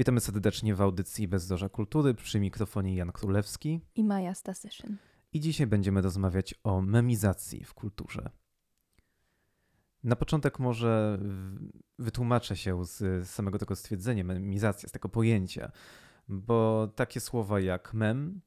Witamy serdecznie w audycji Bezdorza Kultury przy mikrofonie Jan Królewski. I Maja Stasyszyn. I dzisiaj będziemy rozmawiać o memizacji w kulturze. Na początek może wytłumaczę się z samego tego stwierdzenia, memizacja, z tego pojęcia, bo takie słowa jak mem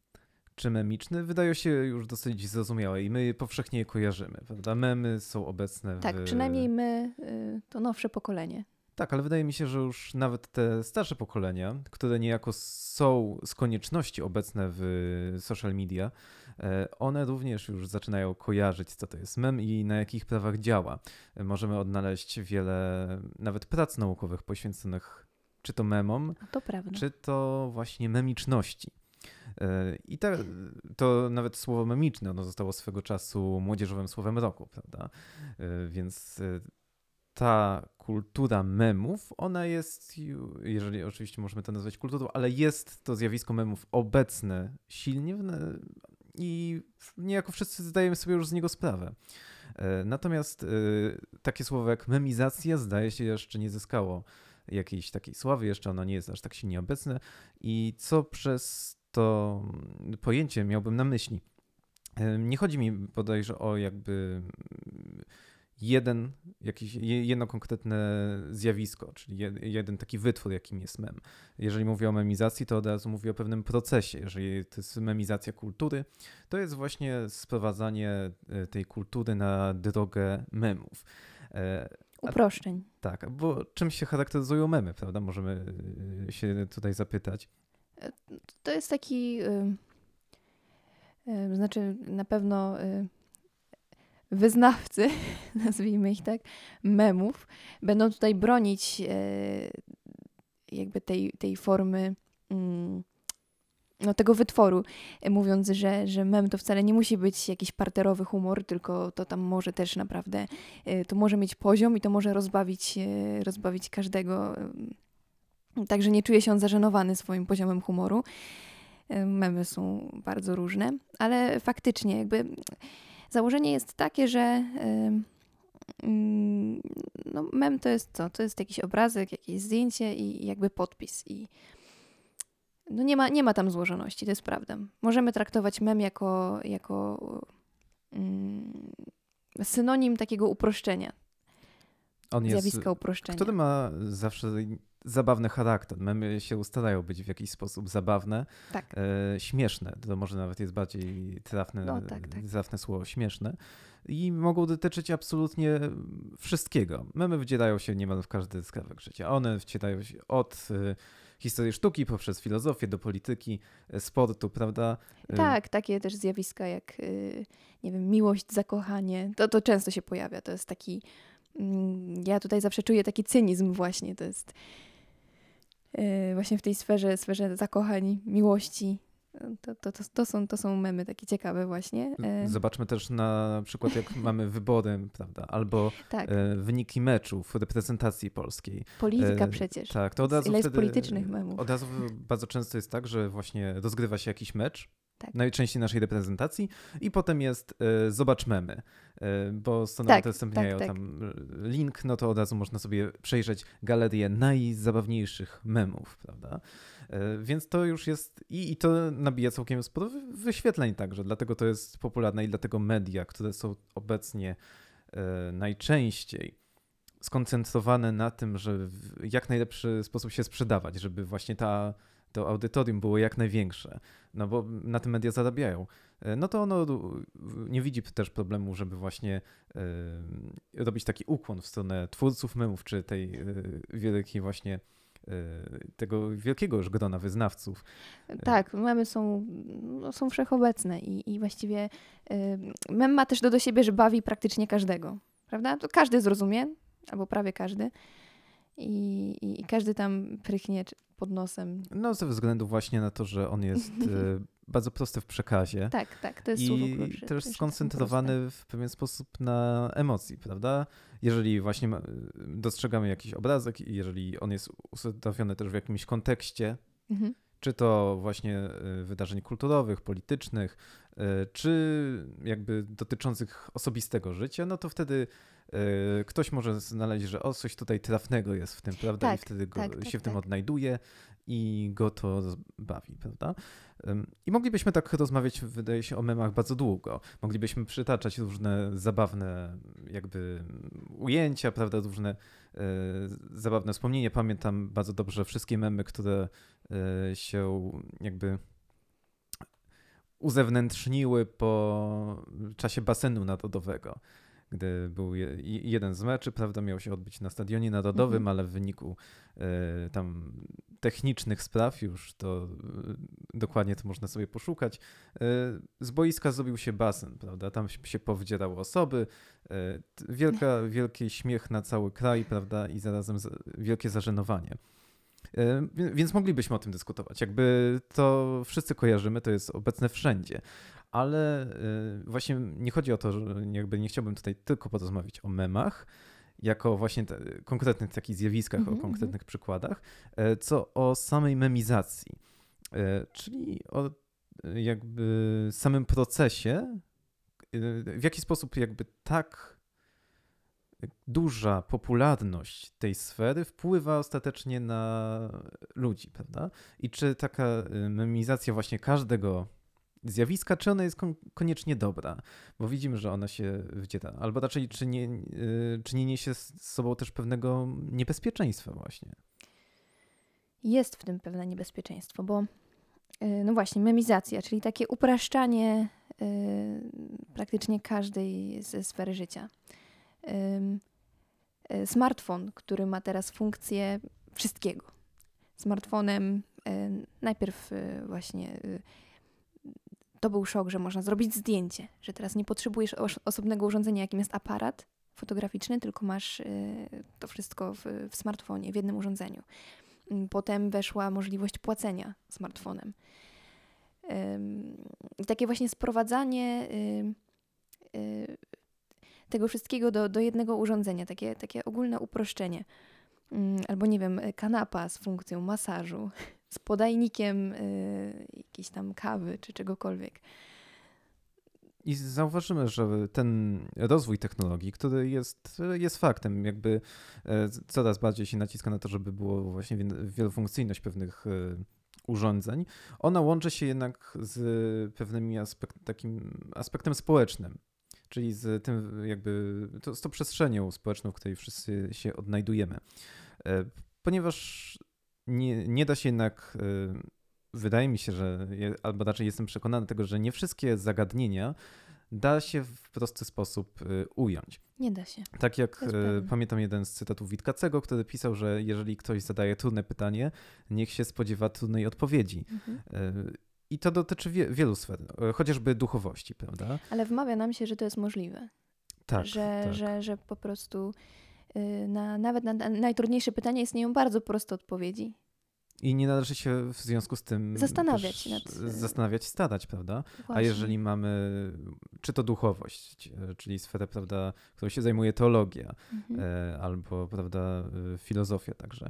czy memiczny wydają się już dosyć zrozumiałe i my powszechnie je kojarzymy, prawda? Memy są obecne tak, w... Tak, przynajmniej my, y, to nowsze pokolenie. Tak, ale wydaje mi się, że już nawet te starsze pokolenia, które niejako są z konieczności obecne w social media, e, one również już zaczynają kojarzyć, co to jest mem i na jakich prawach działa. Możemy odnaleźć wiele nawet prac naukowych poświęconych czy to memom, to czy to właśnie memiczności. E, I te, to nawet słowo memiczne, ono zostało swego czasu młodzieżowym słowem roku, prawda? E, więc ta kultura memów, ona jest, jeżeli oczywiście możemy to nazwać kulturą, ale jest to zjawisko memów obecne silnie i niejako wszyscy zdajemy sobie już z niego sprawę. E, natomiast e, takie słowo jak memizacja zdaje się jeszcze nie zyskało jakiejś takiej sławy, jeszcze ono nie jest aż tak silnie obecne. I co przez to pojęcie miałbym na myśli? E, nie chodzi mi bodajże o jakby jeden, jakiś, jedno konkretne zjawisko, czyli jeden taki wytwór, jakim jest mem. Jeżeli mówię o memizacji, to od razu mówię o pewnym procesie. Jeżeli to jest memizacja kultury, to jest właśnie sprowadzanie e, tej kultury na drogę memów. E, Uproszczeń. A, tak, bo czym się charakteryzują memy, prawda? Możemy e, się tutaj zapytać. To jest taki, yy, yy, znaczy na pewno yy, wyznawcy, nazwijmy ich tak, memów, będą tutaj bronić e, jakby tej, tej formy mm, no, tego wytworu, e, mówiąc, że, że mem to wcale nie musi być jakiś parterowy humor, tylko to tam może też naprawdę, e, to może mieć poziom i to może rozbawić, rozbawić każdego. Także nie czuje się on zażenowany swoim poziomem humoru. Memy są bardzo różne, ale faktycznie jakby Założenie jest takie, że no, mem to jest co? To jest jakiś obrazek, jakieś zdjęcie i jakby podpis. I no nie, ma, nie ma tam złożoności, to jest prawda. Możemy traktować mem jako, jako synonim takiego uproszczenia. On zjawiska jest, uproszczenia. Który ma zawsze zabawny charakter. Memy się ustalają być w jakiś sposób zabawne, tak. e, śmieszne. To może nawet jest bardziej trafne, no, tak, tak. trafne słowo, śmieszne. I mogą dotyczyć absolutnie wszystkiego. Memy wdzierają się niemal w każdy skrawek życia. One wcierają się od e, historii sztuki poprzez filozofię do polityki, e, sportu, prawda? E, tak, takie też zjawiska jak, nie wiem, miłość, zakochanie. To, to często się pojawia. To jest taki mm, ja tutaj zawsze czuję taki cynizm właśnie. To jest właśnie w tej sferze, sferze zakochań, miłości. To, to, to, to, są, to są memy takie ciekawe właśnie. Y, zobaczmy też na przykład, jak mamy wybory, prawda, albo tak. Y, wyniki meczów reprezentacji polskiej. Polityka przecież. Tak, to od razu Ile wtedy, jest politycznych memów. Od razu bardzo często jest tak, że właśnie rozgrywa się jakiś mecz, tak. najczęściej naszej reprezentacji i potem jest y, zobacz memy, y, bo strony tak, udostępniają tak, tak. tam link, no to od razu można sobie przejrzeć galerię najzabawniejszych memów, prawda? Y, więc to już jest i, i to nabija całkiem sporo wyświetleń także, dlatego to jest popularne i dlatego media, które są obecnie najczęściej skoncentrowane na tym, że w jak najlepszy sposób się sprzedawać, żeby właśnie ta to audytorium było jak największe, no bo na tym media zarabiają, e, no to ono nie widzi też problemu, żeby właśnie y, robić taki ukłon w stronę twórców memów, czy tej wielkiej właśnie tego wielkiego już grona wyznawców. Tak, memy są, no, są wszechobecne i, i właściwie mem ma też do, do siebie, że bawi praktycznie każdego, prawda? To każdy zrozumie, albo prawie każdy i, i, i każdy tam prychnie pod nosem. No, ze względu właśnie na to, że on jest e, bardzo prosty w przekazie. Tak, tak, to jest I słowo też skoncentrowany w pewien sposób na emocji, prawda? Jeżeli właśnie dostrzegamy jakiś obrazek i jeżeli on jest ustawiony też w jakimś kontekście, mhm. Czy to właśnie e, wydarzeń kulturowych, politycznych, e, czy jakby dotyczących osobistego życia, no to wtedy e, ktoś może znaleźć, że o, coś tutaj trafnego jest w tym, prawda? Tak, I wtedy go, tak, tak, się w tym tak. odnajduje i go to bawi, prawda? I moglibyśmy tak rozmawiać, wydaje się, o memach bardzo długo. Moglibyśmy przytaczać różne zabawne jakby ujęcia, prawda, różne e, zabawne wspomnienia. Pamiętam bardzo dobrze wszystkie memy, które e, się jakby uzewnętrzniły po czasie basenu narodowego. Gdy był je, jeden z meczy, prawda, miał się odbyć na stadionie narodowym, Mhm. ale w wyniku e, tam technicznych spraw, już to e, dokładnie to można sobie poszukać, e, z boiska zrobił się basen, prawda, tam się- powdzierały osoby, wielka, wielki śmiech na cały kraj, prawda, i zarazem z- wielkie zażenowanie. Więc moglibyśmy o tym dyskutować. Jakby to wszyscy kojarzymy, to jest obecne wszędzie. Ale e, właśnie nie chodzi o to, że jakby nie chciałbym tutaj tylko porozmawiać o memach, jako właśnie te, konkretnych takich zjawiskach, Mhm, o konkretnych przykładach, e, co o samej memizacji. E, Czyli o jakby samym procesie, e, w jaki sposób jakby tak duża popularność tej sfery wpływa ostatecznie na ludzi, prawda? I czy taka y, memizacja właśnie każdego zjawiska, czy ona jest kon- koniecznie dobra? Bo widzimy, że ona się wdziera. Albo raczej, czy nie, y, czy nie niesie z sobą też pewnego niebezpieczeństwa właśnie? Jest w tym pewne niebezpieczeństwo, bo y, no właśnie, memizacja, czyli takie upraszczanie y, praktycznie każdej ze sfery życia. Smartfon, który ma teraz funkcję wszystkiego. Smartfonem najpierw właśnie to był szok, że można zrobić zdjęcie, że teraz nie potrzebujesz osz- osobnego urządzenia, jakim jest aparat fotograficzny, tylko masz y, to wszystko w, w smartfonie, w jednym urządzeniu. Mm, Potem weszła możliwość płacenia smartfonem. I takie właśnie sprowadzanie ym, y, tego wszystkiego do, do jednego urządzenia, takie, takie ogólne uproszczenie. Ym, Albo nie wiem, kanapa z funkcją masażu, z podajnikiem y, jakiejś tam kawy czy czegokolwiek. I zauważymy, że ten rozwój technologii, który jest, jest faktem, jakby e, coraz bardziej się naciska na to, żeby było właśnie wie- wielofunkcyjność pewnych e, urządzeń, ona łączy się jednak z pewnymi aspekt, takim aspektem społecznym, czyli z tym jakby, to, z tą przestrzenią społeczną, w której wszyscy się odnajdujemy. E, Ponieważ nie, nie da się jednak wydaje mi się, że, albo raczej jestem przekonany tego, że nie wszystkie zagadnienia da się w prosty sposób y, ująć. Nie da się. Tak jak y, pamiętam jeden z cytatów Witkacego, który pisał, że jeżeli ktoś zadaje trudne pytanie, niech się spodziewa trudnej odpowiedzi. Mhm. Y, I to dotyczy wie, wielu sfer, y, chociażby duchowości, prawda? Ale wmawia nam się, że to jest możliwe. Tak, że, tak. że, że po prostu na, nawet na, na najtrudniejsze pytania istnieją bardzo proste odpowiedzi. I nie należy się w związku z tym Zastanawiać nad- zastanawiać, starać, prawda? A Właśnie. jeżeli mamy, czy to duchowość, e, czyli sferę, prawda, którą się zajmuje teologia, Mhm. e, albo, prawda, e, filozofia także,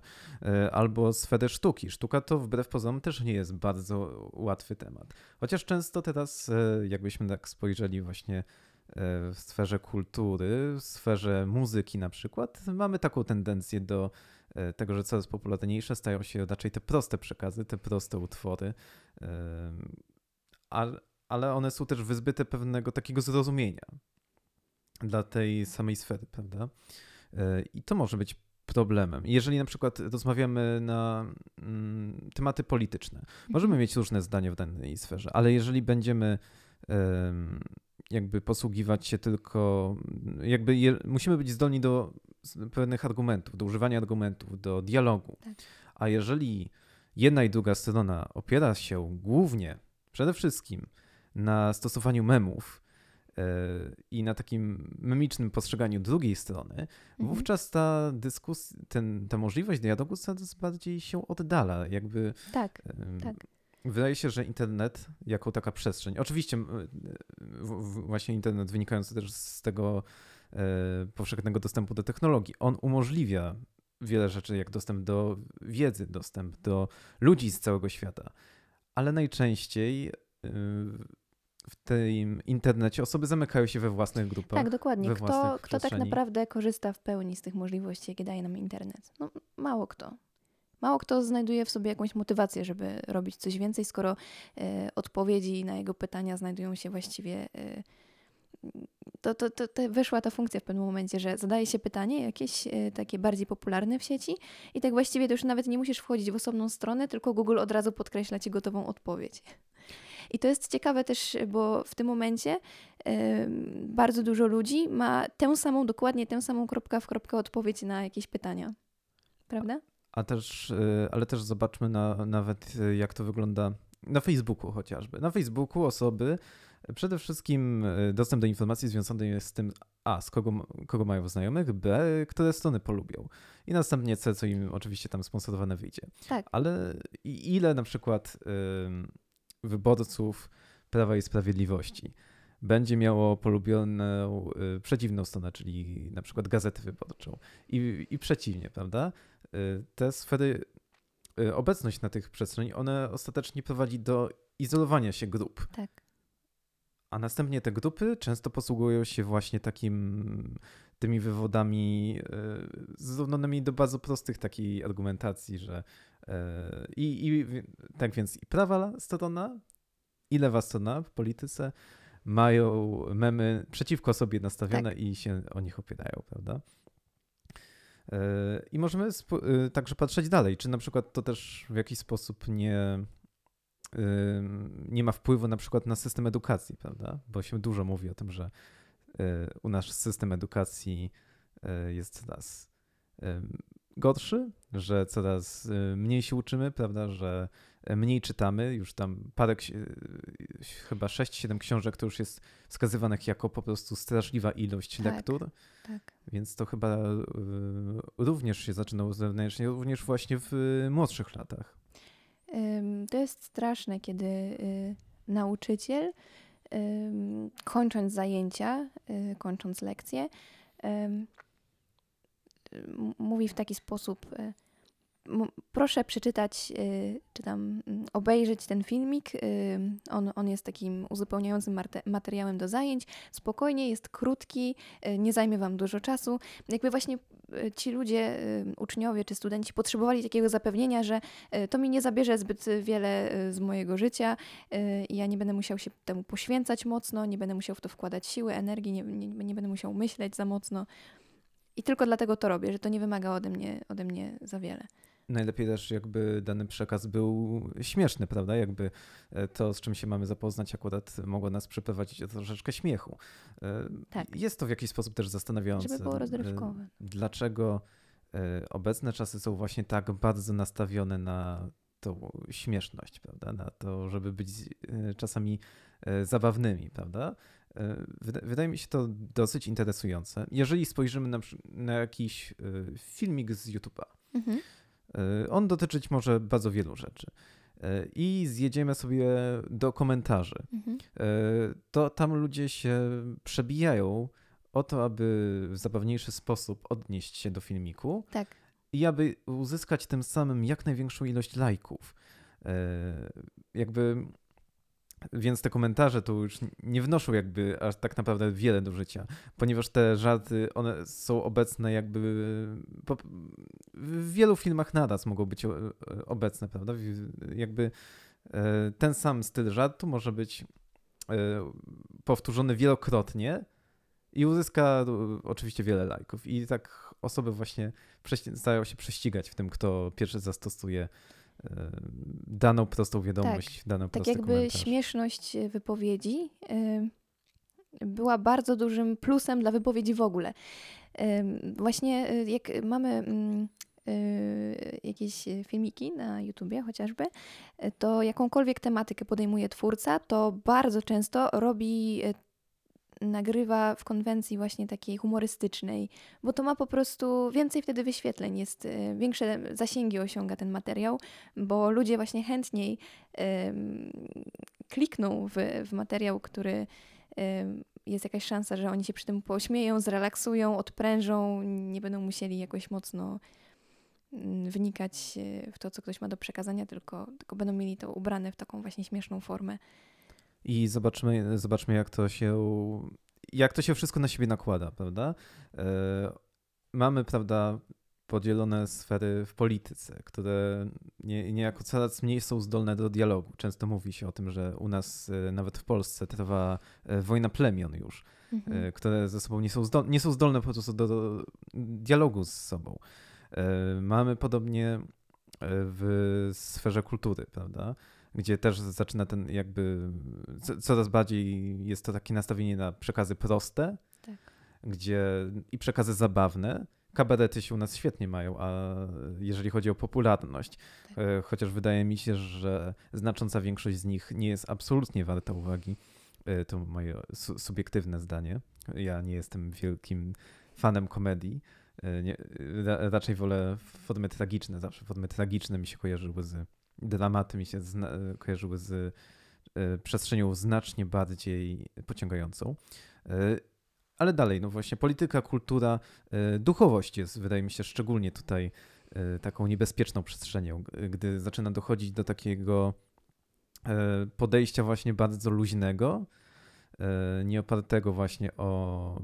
albo sferę sztuki. Sztuka to wbrew pozorom też nie jest bardzo łatwy temat. Chociaż często teraz, jakbyśmy tak spojrzeli właśnie w sferze kultury, w sferze muzyki na przykład, mamy taką tendencję do tego, że coraz popularniejsze stają się raczej te proste przekazy, te proste utwory, ale, one są też wyzbyte pewnego takiego zrozumienia dla tej samej sfery, prawda? E, I to może być problemem. Jeżeli na przykład rozmawiamy na mm, tematy polityczne, możemy mieć różne zdania w danej sferze, ale jeżeli będziemy em, jakby posługiwać się tylko, jakby je, musimy być zdolni do pewnych argumentów, do używania argumentów, do dialogu. Tak. A jeżeli jedna i druga strona opiera się głównie, przede wszystkim na stosowaniu memów e, i na takim memicznym postrzeganiu drugiej strony, Mhm. wówczas ta dyskusja, ten, ta możliwość dialogu coraz bardziej się oddala. Jakby Tak, tak. Wydaje się, że internet jako taka przestrzeń, oczywiście właśnie internet wynikający też z tego e, powszechnego dostępu do technologii, on umożliwia wiele rzeczy, jak dostęp do wiedzy, dostęp do ludzi z całego świata, ale najczęściej y, w tym internecie osoby zamykają się we własnych grupach. Tak, dokładnie. Kto, kto tak naprawdę korzysta w pełni z tych możliwości, jakie daje nam internet? No, mało kto. Mało kto znajduje w sobie jakąś motywację, żeby robić coś więcej, skoro e, odpowiedzi na jego pytania znajdują się właściwie. E, to, to, to, to wyszła ta funkcja w pewnym momencie, że zadaje się pytanie jakieś e, takie bardziej popularne w sieci i tak właściwie to już nawet nie musisz wchodzić w osobną stronę, tylko Google od razu podkreśla ci gotową odpowiedź. I to jest ciekawe też, bo w tym momencie bardzo dużo ludzi ma tę samą, dokładnie tę samą kropka w kropkę odpowiedź na jakieś pytania. Prawda? A też, y, ale też zobaczmy na, nawet y, jak to wygląda na Facebooku chociażby. Na Facebooku osoby y, przede wszystkim y, dostęp do informacji związany jest z tym, a, z kogo, kogo mają znajomych, b, które strony polubią. I następnie c, co im oczywiście tam sponsorowane wyjdzie. Tak. Ale ile na przykład ym, wyborców Prawa i Sprawiedliwości będzie miało polubioną y, przeciwną stronę, czyli na przykład gazetę wyborczą. I, i przeciwnie, prawda? Y, te sfery, y, obecność na tych przestrzeni, one ostatecznie prowadzi do izolowania się grup. Tak. A następnie te grupy często posługują się właśnie takim, tymi wywodami zrównanymi do bardzo prostych takiej argumentacji, że i, i tak więc i prawa strona, i lewa strona w polityce mają memy przeciwko sobie nastawione i się o nich opierają, prawda? Y, I możemy y, także patrzeć dalej, czy na przykład to też w jakiś sposób nie, nie ma wpływu na przykład na system edukacji, prawda? Bo się dużo mówi o tym, że y, u nas system edukacji jest coraz gorszy, że coraz mniej się uczymy, prawda? Że mniej czytamy, już tam parę, chyba 6-7 książek to już jest wskazywanych jako po prostu straszliwa ilość Tak. lektur, Tak. więc to chyba y, również się zaczynało zewnętrznie, również właśnie w y, młodszych latach. To jest straszne, kiedy y, nauczyciel, kończąc zajęcia, kończąc lekcje, mówi w taki sposób: Proszę przeczytać, y, czy tam mm, obejrzeć ten filmik. y, On, on jest takim uzupełniającym materiałem do zajęć. Spokojnie, jest krótki, y, nie zajmie Wam dużo czasu. Jakby właśnie ci ludzie, uczniowie czy studenci potrzebowali takiego zapewnienia, że to mi nie zabierze zbyt wiele z mojego życia i ja nie będę musiał się temu poświęcać mocno, nie będę musiał w to wkładać siły, energii, nie, nie, nie będę musiał myśleć za mocno. I tylko dlatego to robię, że to nie wymaga ode mnie, ode mnie za wiele. Najlepiej też jakby dany przekaz był śmieszny, prawda? Jakby e, to, z czym się mamy zapoznać, akurat mogło nas przyprowadzić do troszeczkę śmiechu. E, Tak. Jest to w jakiś sposób też zastanawiające. Żeby było e, rozrywkowe. Dlaczego obecne czasy są właśnie tak bardzo nastawione na tą śmieszność, prawda? Na to, żeby być czasami zabawnymi, prawda? Wyda- Wydaje mi się to dosyć interesujące. Jeżeli spojrzymy na, na jakiś filmik z YouTube'a, Mhm. E, On dotyczyć może bardzo wielu rzeczy. E, I zjedziemy sobie do komentarzy. Mhm. E, To tam ludzie się przebijają o to, aby w zabawniejszy sposób odnieść się do filmiku Tak. i aby uzyskać tym samym jak największą ilość lajków. Jakby. Więc te komentarze tu już nie wnoszą jakby aż tak naprawdę wiele do życia, ponieważ te żarty, one są obecne jakby w wielu filmach naraz mogą być o- obecne, prawda? Jakby e, ten sam styl żartu może być e, powtórzony wielokrotnie i uzyska e, oczywiście wiele lajków. I tak osoby właśnie starają się prześcigać w tym, kto pierwszy zastosuje e, daną prostą wiadomość, daną Tak jakby komentarz. śmieszność y, wypowiedzi była bardzo dużym plusem dla wypowiedzi w ogóle. Właśnie y, jak mamy mm, y, jakieś filmiki na YouTubie chociażby, to jakąkolwiek tematykę podejmuje twórca, to bardzo często robi nagrywa w konwencji właśnie takiej humorystycznej, bo to ma po prostu więcej wtedy wyświetleń, jest y, większe zasięgi osiąga ten materiał, bo ludzie właśnie chętniej klikną w, w materiał, który jest jakaś szansa, że oni się przy tym pośmieją, zrelaksują, odprężą, nie będą musieli jakoś mocno mm, wnikać y, w to, co ktoś ma do przekazania, tylko, tylko będą mieli to ubrane w taką właśnie śmieszną formę. I zobaczmy, zobaczmy jak to się jak to się wszystko na siebie nakłada, prawda? E, mamy, prawda, podzielone sfery w polityce, które nie, niejako coraz mniej są zdolne do dialogu. Często mówi się o tym, że u nas, e, nawet w Polsce, trwa e, wojna plemion już, mhm. które ze sobą nie są, zdolne, nie są zdolne po prostu do, do dialogu z sobą. Mamy podobnie w sferze kultury, prawda? Gdzie też zaczyna ten jakby coraz bardziej jest to takie nastawienie na przekazy proste, tak. gdzie i przekazy zabawne. Kabarety się u nas świetnie mają, a jeżeli chodzi o popularność, tak. E, chociaż wydaje mi się, że znacząca większość z nich nie jest absolutnie warta uwagi. E, to moje subiektywne zdanie. Ja nie jestem wielkim fanem komedii. E, nie, raczej wolę formy tragiczne, zawsze formy tragiczne mi się kojarzyły z dramaty mi się zna- kojarzyły z e, przestrzenią znacznie bardziej pociągającą. E, ale dalej, no właśnie, polityka, kultura, e, duchowość jest, wydaje mi się, szczególnie tutaj taką niebezpieczną przestrzenią, gdy zaczyna dochodzić do takiego podejścia właśnie bardzo luźnego, nie opartego właśnie o,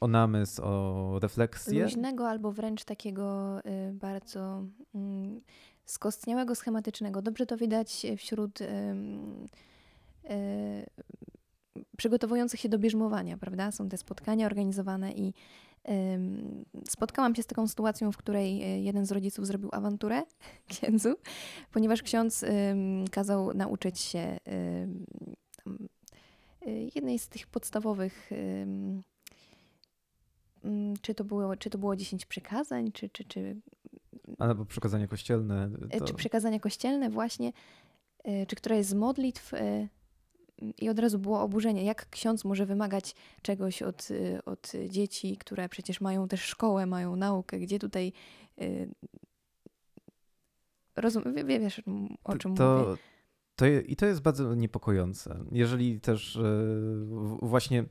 o namysł, o refleksję. Luźnego albo wręcz takiego bardzo mm, skostniałego, schematycznego. Dobrze to widać wśród yy, yy, przygotowujących się do bierzmowania, prawda? Są te spotkania organizowane i spotkałam się z taką sytuacją, w której e, jeden z rodziców zrobił awanturę księdzu, ponieważ ksiądz kazał nauczyć się e, jednej z tych podstawowych czy to było, czy to było 10 przykazań, czy, czy, czy Albo przekazanie kościelne. E, to... Czy przekazanie kościelne właśnie, e, czy która jest z modlitw e, i od razu było oburzenie, jak ksiądz może wymagać czegoś od, od dzieci, które przecież mają też szkołę, mają naukę, gdzie tutaj rozum, wiesz o czym to, mówię. To, I to jest bardzo niepokojące. Jeżeli też właśnie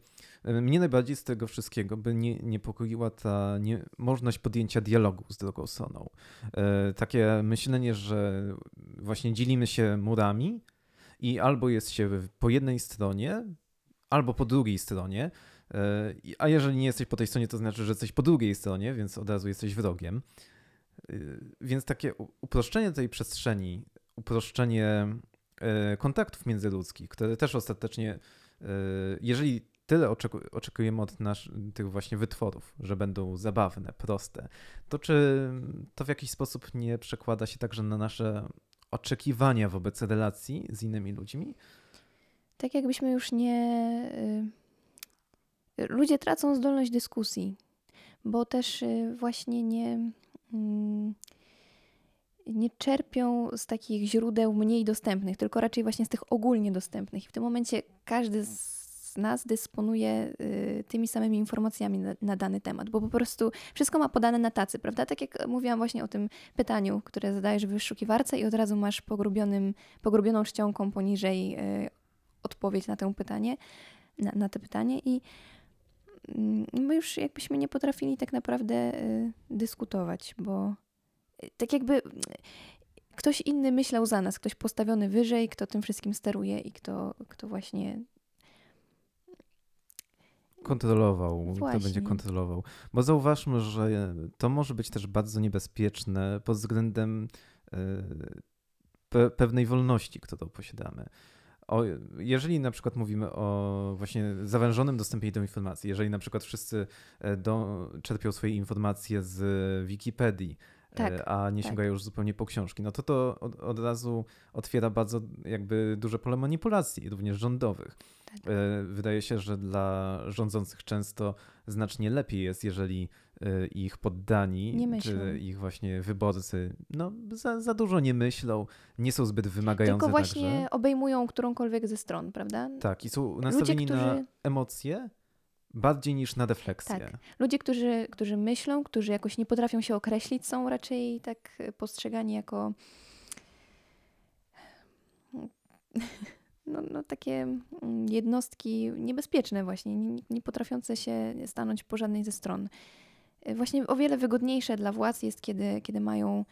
mnie najbardziej z tego wszystkiego by nie, niepokoiła ta niemożność podjęcia dialogu z drugą stroną. E, takie myślenie, że właśnie dzielimy się murami i albo jest się po jednej stronie, albo po drugiej stronie, e, a jeżeli nie jesteś po tej stronie, to znaczy, że jesteś po drugiej stronie, więc od razu jesteś wrogiem. E, więc takie uproszczenie tej przestrzeni, uproszczenie kontaktów międzyludzkich, które też ostatecznie, jeżeli tyle oczeku oczekujemy od nasz, tych właśnie wytworów, że będą zabawne, proste, to czy to w jakiś sposób nie przekłada się także na nasze oczekiwania wobec relacji z innymi ludźmi? Tak jakbyśmy już nie. Y, ludzie tracą zdolność dyskusji, bo też y, właśnie nie. Mm, nie czerpią z takich źródeł mniej dostępnych, tylko raczej właśnie z tych ogólnie dostępnych. I w tym momencie każdy z nas dysponuje y, tymi samymi informacjami na, na, dany temat, bo po prostu wszystko ma podane na tacy, prawda? Tak jak mówiłam właśnie o tym pytaniu, które zadajesz w wyszukiwarce i od razu masz pogrubionym, pogrubioną czcionką poniżej y, odpowiedź na pytanie, na, na to pytanie i mm, my już jakbyśmy nie potrafili tak naprawdę y, dyskutować, bo tak jakby ktoś inny myślał za nas, ktoś postawiony wyżej, kto tym wszystkim steruje i kto, kto właśnie kontrolował, Właśnie. kto będzie kontrolował. Bo zauważmy, że to może być też bardzo niebezpieczne pod względem e, pe pewnej wolności, którą posiadamy. O, jeżeli na przykład mówimy o właśnie zawężonym dostępie do informacji, jeżeli na przykład wszyscy e, do, czerpią swoje informacje z Wikipedii, e, tak, a nie tak. sięgają już zupełnie po książki, no to to od, od razu otwiera bardzo jakby duże pole manipulacji, również rządowych. Tak. E, wydaje się, że dla rządzących często znacznie lepiej jest, jeżeli e, ich poddani, czy ich właśnie wyborcy, no za, za dużo nie myślą, nie są zbyt wymagające. Tylko właśnie także. obejmują którąkolwiek ze stron, prawda? Tak, i są nastawieni Ludzie, którzy... na emocje bardziej niż na refleksję. Tak. Ludzie, którzy, którzy myślą, którzy jakoś nie potrafią się określić, są raczej tak postrzegani jako no, no, takie mm, jednostki niebezpieczne właśnie, nie, nie potrafiące się stanąć po żadnej ze stron. E, właśnie o wiele wygodniejsze dla władz jest, kiedy, kiedy mają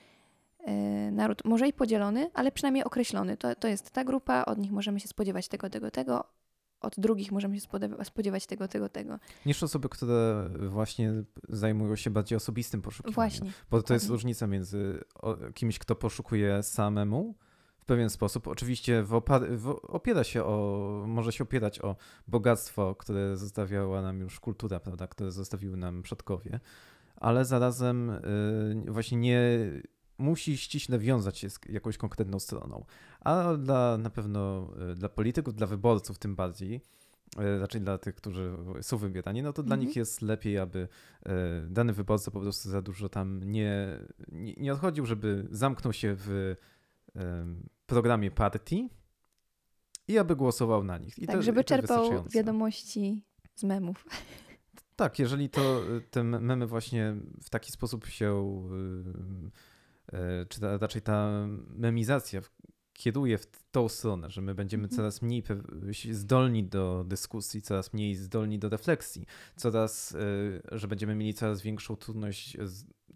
e, naród może i podzielony, ale przynajmniej określony. To, to jest ta grupa, od nich możemy się spodziewać tego, tego, tego, od drugich możemy się spodziewać tego, tego, tego. Niż osoby, które właśnie zajmują się bardziej osobistym poszukiwaniem. Właśnie. Bo to jest różnica między kimś, kto poszukuje samemu, w pewien sposób. Oczywiście opiera się o, może się opierać o bogactwo, które zostawiała nam już kultura, prawda, które zostawiły nam przodkowie, ale zarazem y, właśnie nie musi ściśle wiązać się z jakąś konkretną stroną. A dla, na pewno y, dla polityków, dla wyborców tym bardziej, y, raczej dla tych, którzy są wybierani, no to dla mhm. nich jest lepiej, aby dany wyborca po prostu za dużo tam nie, nie, nie odchodził, żeby zamknął się w programie partii i aby głosował na nich. I tak, to, żeby czerpał wiadomości z memów. Tak, jeżeli to te memy właśnie w taki sposób się, y, czy raczej ta memizacja kieruje w tą stronę, że my będziemy mhm. coraz mniej zdolni do dyskusji, coraz mniej zdolni do refleksji, coraz, y, że będziemy mieli coraz większą trudność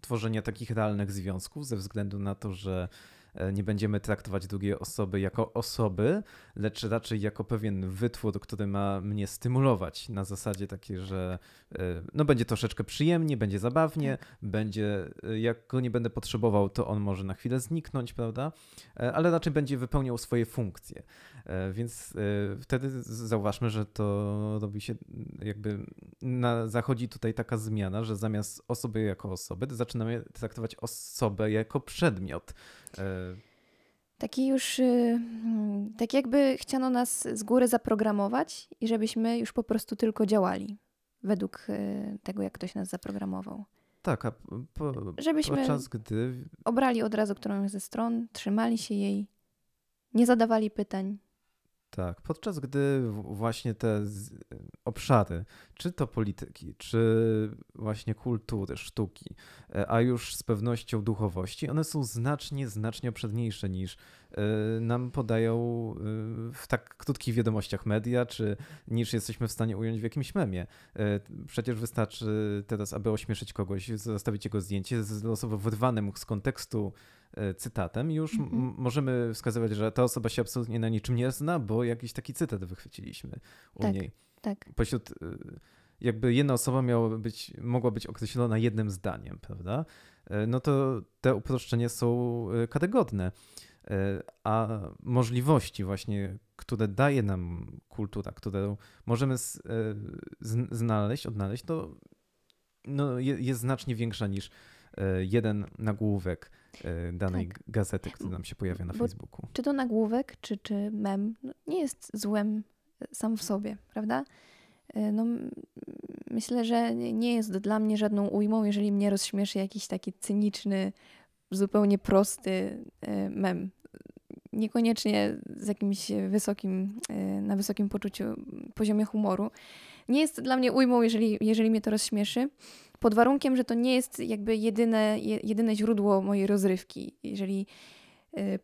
tworzenia takich realnych związków ze względu na to, że E, nie będziemy traktować drugiej osoby jako osoby, lecz raczej jako pewien wytwór, który ma mnie stymulować na zasadzie takiej, że e, no będzie troszeczkę przyjemnie, będzie zabawnie, tak. będzie, e, jak go nie będę potrzebował, to on może na chwilę zniknąć, prawda? Ale raczej będzie wypełniał swoje funkcje. Więc wtedy zauważmy, że to robi się jakby na, zachodzi tutaj taka zmiana, że zamiast osoby jako osoby, zaczynamy traktować osobę jako przedmiot. Taki już, y, mm, tak jakby chciano nas z góry zaprogramować i żebyśmy już po prostu tylko działali według y, tego, jak ktoś nas zaprogramował. Tak, a po, żebyśmy podczas gdy... obrali od razu którąś ze stron, trzymali się jej, nie zadawali pytań, tak, podczas gdy właśnie te obszary, czy to polityki, czy właśnie kultury, sztuki, e, a już z pewnością duchowości, one są znacznie, znacznie obszerniejsze niż e, nam podają e, w tak krótkich wiadomościach media, czy niż jesteśmy w stanie ująć w jakimś memie. Przecież wystarczy teraz, aby ośmieszyć kogoś, zostawić jego zdjęcie z losowo wyrwanym z kontekstu cytatem, już mm-hmm. możemy wskazywać, że ta osoba się absolutnie na niczym nie zna, bo jakiś taki cytat wychwyciliśmy u tak, niej. Tak. Pośród, e, jakby jedna osoba miała być, mogła być określona jednym zdaniem, prawda? E, no to te uproszczenia są karygodne. A możliwości właśnie, które daje nam kultura, które możemy znaleźć, odnaleźć, to no, jest znacznie większa niż jeden nagłówek danej tak. gazety, która nam się pojawia na Bo Facebooku. Czy to nagłówek, czy, czy mem, no, nie jest złem sam w sobie, prawda? E, no, myślę, że nie jest dla mnie żadną ujmą, jeżeli mnie rozśmieszy jakiś taki cyniczny, zupełnie prosty mem. Niekoniecznie z jakimś wysokim, na wysokim poczuciu, poziomie humoru. Nie jest dla mnie ujmą, jeżeli, jeżeli mnie to rozśmieszy pod warunkiem, że to nie jest jakby jedyne, jedyne źródło mojej rozrywki. Jeżeli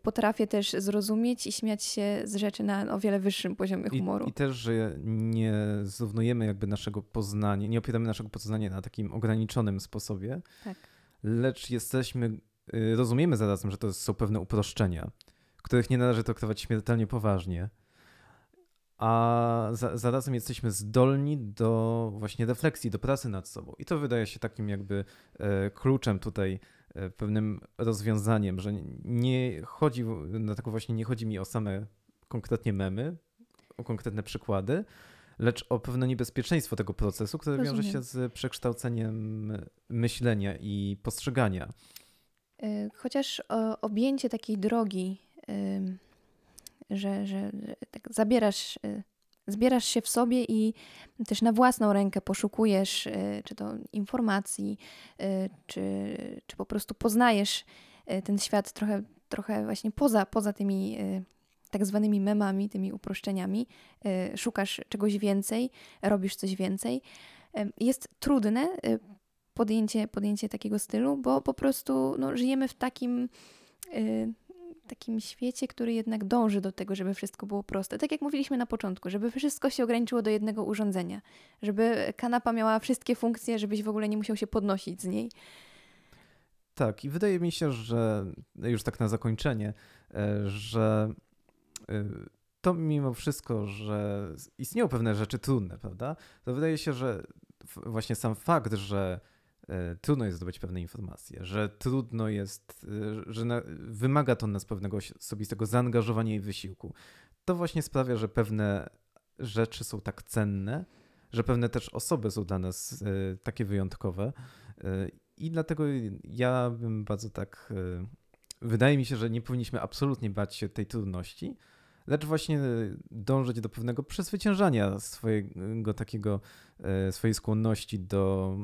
potrafię też zrozumieć i śmiać się z rzeczy na o wiele wyższym poziomie humoru. I, I, też, że nie zrównujemy jakby naszego poznania, nie opieramy naszego poznania na takim ograniczonym sposobie, tak. lecz jesteśmy, y, rozumiemy zarazem, że to są pewne uproszczenia, których nie należy traktować śmiertelnie poważnie a za, zarazem jesteśmy zdolni do właśnie refleksji, do pracy nad sobą. I to wydaje się takim jakby e, kluczem tutaj, pewnym rozwiązaniem, że nie chodzi, dlatego właśnie nie chodzi mi o same konkretnie memy, o konkretne przykłady, lecz o pewne niebezpieczeństwo tego procesu, które Rozumiem. wiąże się z przekształceniem myślenia i postrzegania. E, chociaż objęcie takiej drogi że, że tak zabierasz, y, zbierasz się w sobie i też na własną rękę poszukujesz, y, czy to informacji, y, czy, czy po prostu poznajesz ten świat trochę, trochę właśnie poza, poza tymi tak zwanymi memami, tymi uproszczeniami, szukasz czegoś więcej, robisz coś więcej. Jest trudne podjęcie, podjęcie takiego stylu, bo po prostu no, żyjemy w takim takim świecie, który jednak dąży do tego, żeby wszystko było proste. Tak jak mówiliśmy na początku, żeby wszystko się ograniczyło do jednego urządzenia, żeby kanapa miała wszystkie funkcje, żebyś w ogóle nie musiał się podnosić z niej. Tak, i wydaje mi się, że już tak na zakończenie, e, że e, to mimo wszystko, że istnieją pewne rzeczy trudne, prawda? To wydaje się, że właśnie sam fakt, że trudno jest zdobyć pewne informacje, że trudno jest, e, że na, wymaga to nas pewnego osobistego zaangażowania i wysiłku. To właśnie sprawia, że pewne rzeczy są tak cenne, że pewne też osoby są dla nas e, takie wyjątkowe. I dlatego ja bym bardzo tak. Wydaje mi się, że nie powinniśmy absolutnie bać się tej trudności, lecz właśnie dążyć do pewnego przezwyciężania swojego takiego, e, swojej skłonności do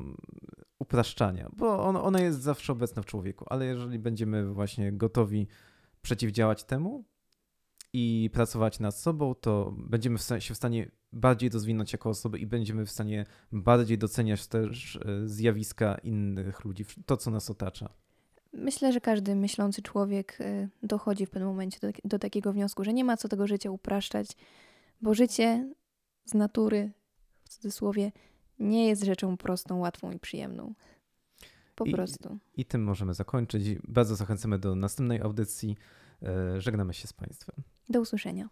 upraszczania, bo on, ona jest zawsze obecna w człowieku, ale jeżeli będziemy właśnie gotowi przeciwdziałać temu i pracować nad sobą, to będziemy w się w stanie bardziej rozwinąć jako osoby i będziemy w stanie bardziej doceniać też e, zjawiska innych ludzi, to co nas otacza. Myślę, że każdy myślący człowiek y, dochodzi w pewnym momencie do, do takiego wniosku, że nie ma co tego życia upraszczać, bo życie z natury, w cudzysłowie, nie jest rzeczą prostą, łatwą i przyjemną. Po I, prostu. I tym możemy zakończyć. Bardzo zachęcamy do następnej audycji. E, żegnamy się z Państwem. Do usłyszenia.